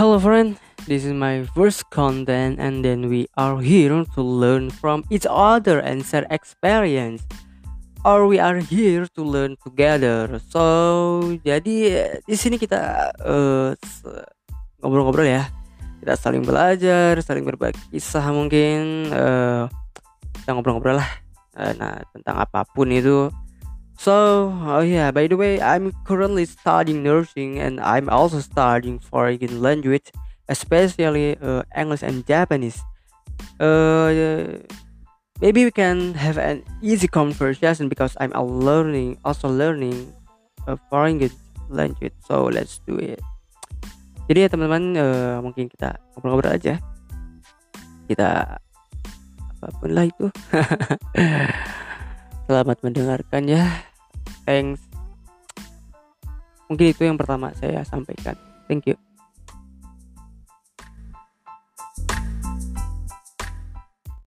Hello friend, this is my first content and then we are here to learn from each other and share experience. Or we are here to learn together. So, jadi di sini kita uh, ngobrol-ngobrol ya. Kita saling belajar, saling berbagi kisah mungkin uh, kita ngobrol-ngobrol lah. Uh, nah, tentang apa pun itu. So, oh yeah, by the way, I'm currently studying nursing and I'm also studying foreign language, especially uh, English and Japanese. Uh, maybe we can have an easy conversation because I'm learning, also learning a foreign language. So let's do it. Jadi ya teman-teman, uh, mungkin kita ngobrol-ngobrol aja. Kita apa pun lah itu. Selamat mendengarkan ya. Thanks. Mungkin itu yang pertama saya sampaikan. Thank you.